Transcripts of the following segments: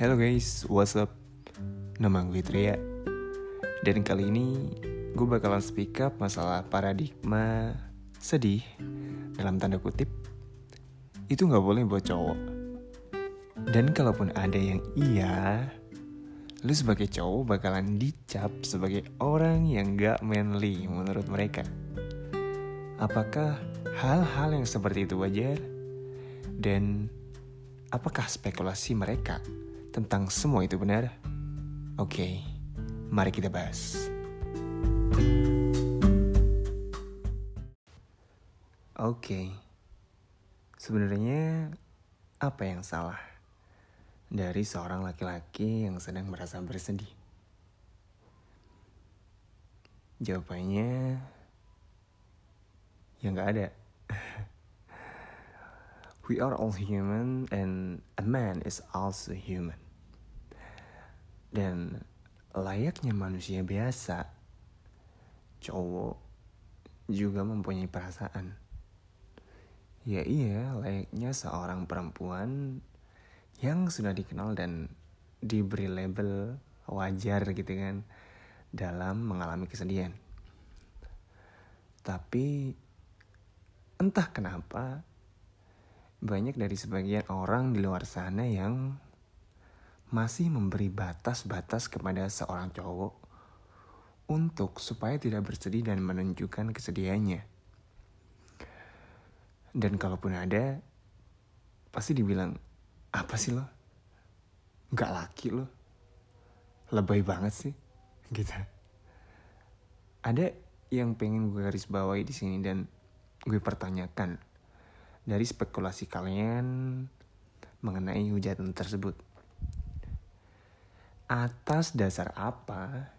Hello guys, what's up? Nama gue Tria Dan kali ini gue bakalan speak up masalah paradigma sedih Dalam tanda kutip Itu gak boleh buat cowok Dan kalaupun ada yang iya Lu sebagai cowok bakalan dicap sebagai orang yang gak manly menurut mereka Apakah hal-hal yang seperti itu wajar? Dan apakah spekulasi mereka tentang semua itu benar? Oke, mari kita bahas. Oke, sebenarnya apa yang salah dari seorang laki-laki yang sedang merasa bersedih? Jawabannya ya nggak ada. We are all human and a man is also human. Dan layaknya manusia biasa, cowok juga mempunyai perasaan. Ya iya, layaknya seorang perempuan yang sudah dikenal dan diberi label wajar gitu kan dalam mengalami kesedihan. Tapi entah kenapa banyak dari sebagian orang di luar sana yang masih memberi batas-batas kepada seorang cowok untuk supaya tidak bersedih dan menunjukkan kesedihannya. Dan kalaupun ada, pasti dibilang, apa sih lo? Gak laki lo? Lebay banget sih, gitu. Ada yang pengen gue garis bawahi di sini dan gue pertanyakan dari spekulasi kalian mengenai hujatan tersebut. Atas dasar apa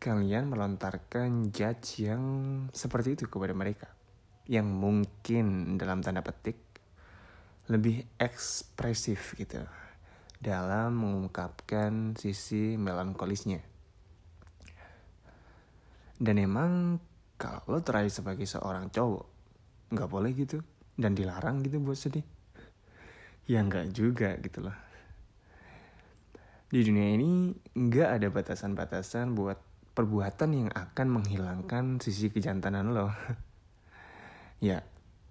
kalian melontarkan judge yang seperti itu kepada mereka? Yang mungkin dalam tanda petik lebih ekspresif gitu dalam mengungkapkan sisi melankolisnya. Dan emang kalau terakhir sebagai seorang cowok, nggak boleh gitu dan dilarang gitu buat sedih. Ya nggak juga gitu loh di dunia ini nggak ada batasan-batasan buat perbuatan yang akan menghilangkan sisi kejantanan lo. Ya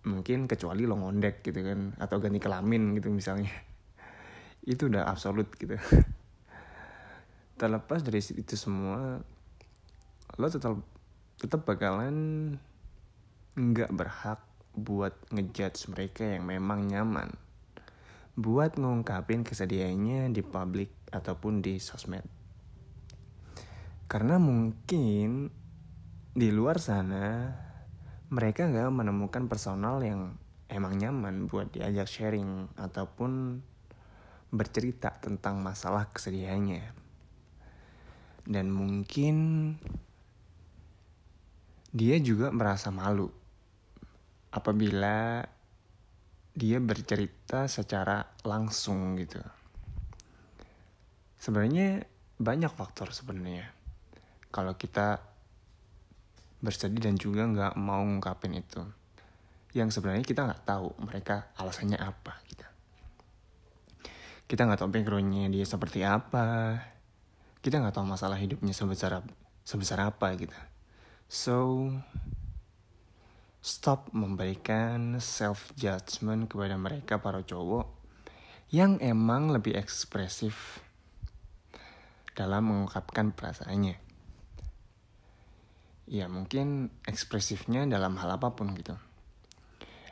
mungkin kecuali lo ngondek gitu kan atau ganti kelamin gitu misalnya. Itu udah absolut gitu. Terlepas dari itu semua lo tetap tetap bakalan nggak berhak buat ngejudge mereka yang memang nyaman. Buat ngungkapin kesedihannya di publik ataupun di sosmed. Karena mungkin di luar sana mereka nggak menemukan personal yang emang nyaman buat diajak sharing ataupun bercerita tentang masalah kesedihannya. Dan mungkin dia juga merasa malu apabila dia bercerita secara langsung gitu. Sebenarnya banyak faktor sebenarnya. Kalau kita bersedih dan juga nggak mau ngungkapin itu. Yang sebenarnya kita nggak tahu mereka alasannya apa gitu. Kita nggak tahu backgroundnya dia seperti apa. Kita nggak tahu masalah hidupnya sebesar sebesar apa gitu. So, stop memberikan self judgment kepada mereka para cowok yang emang lebih ekspresif dalam mengungkapkan perasaannya. Ya mungkin ekspresifnya dalam hal apa pun gitu.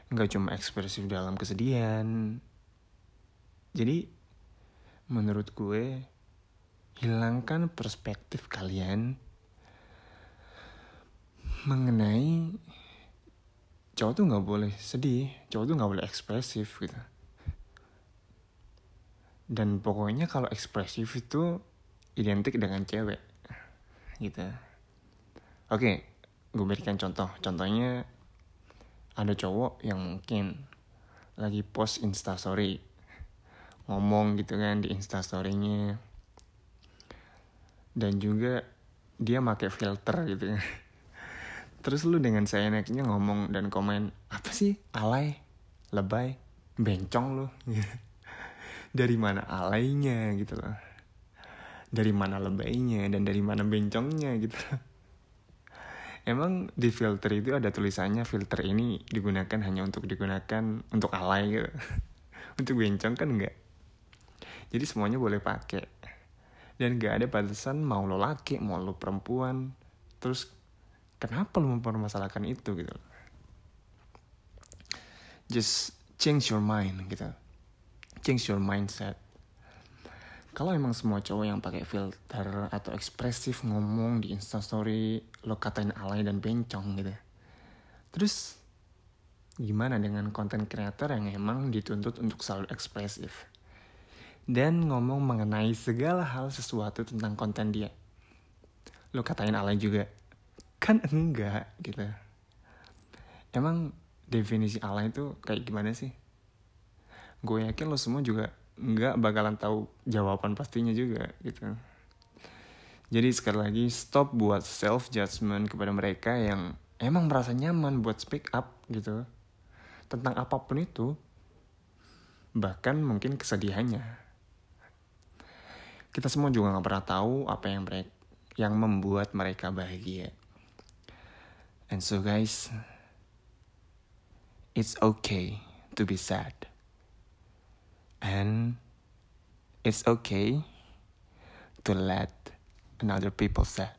Nggak cuma ekspresif dalam kesedihan. Jadi menurut gue hilangkan perspektif kalian mengenai cowok tuh nggak boleh sedih cowok tuh nggak boleh ekspresif gitu. Dan pokoknya kalau ekspresif itu identik dengan cewek gitu. Oke gue berikan contoh. Contohnya ada cowok yang mungkin lagi post instastory ngomong gitu kan di instastorynya dan juga dia pakai filter gitu. kan Terus lu dengan saya naiknya ngomong dan komen, apa sih? Alay, lebay, bencong lu. dari mana alainya gitu loh. Dari mana lebaynya dan dari mana bencongnya gitu emang di filter itu ada tulisannya filter ini digunakan hanya untuk digunakan untuk alay gitu. Untuk bencong kan enggak? Jadi semuanya boleh pakai. Dan gak ada batasan mau lo laki mau lo perempuan. Terus kenapa lo mempermasalahkan itu gitu? Just change your mind gitu. Change your mindset. Kalau emang semua cowok yang pakai filter atau ekspresif ngomong di instastory lo katain alay dan bencong gitu terus gimana dengan konten kreator yang emang dituntut untuk selalu ekspresif? Dan ngomong mengenai segala hal sesuatu tentang konten dia. Lo katain alay juga kan enggak gitu. Emang definisi alay itu kayak gimana sih? Gue yakin lo semua juga nggak bakalan tahu jawaban pastinya juga gitu. Jadi sekali lagi stop buat self judgment kepada mereka yang emang merasa nyaman buat speak up gitu. Tentang apa pun itu bahkan mungkin kesedihannya. Kita semua juga nggak pernah tahu apa yang mereka yang membuat mereka bahagia and so guys it's okay to be sad and it's okay to let another people sad.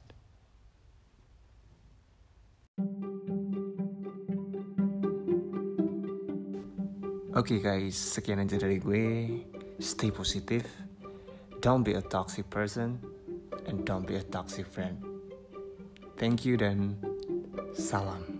Oke okay guys, sekian aja dari gue. Stay positive. Don't be a toxic person. And don't be a toxic friend. Thank you dan salam.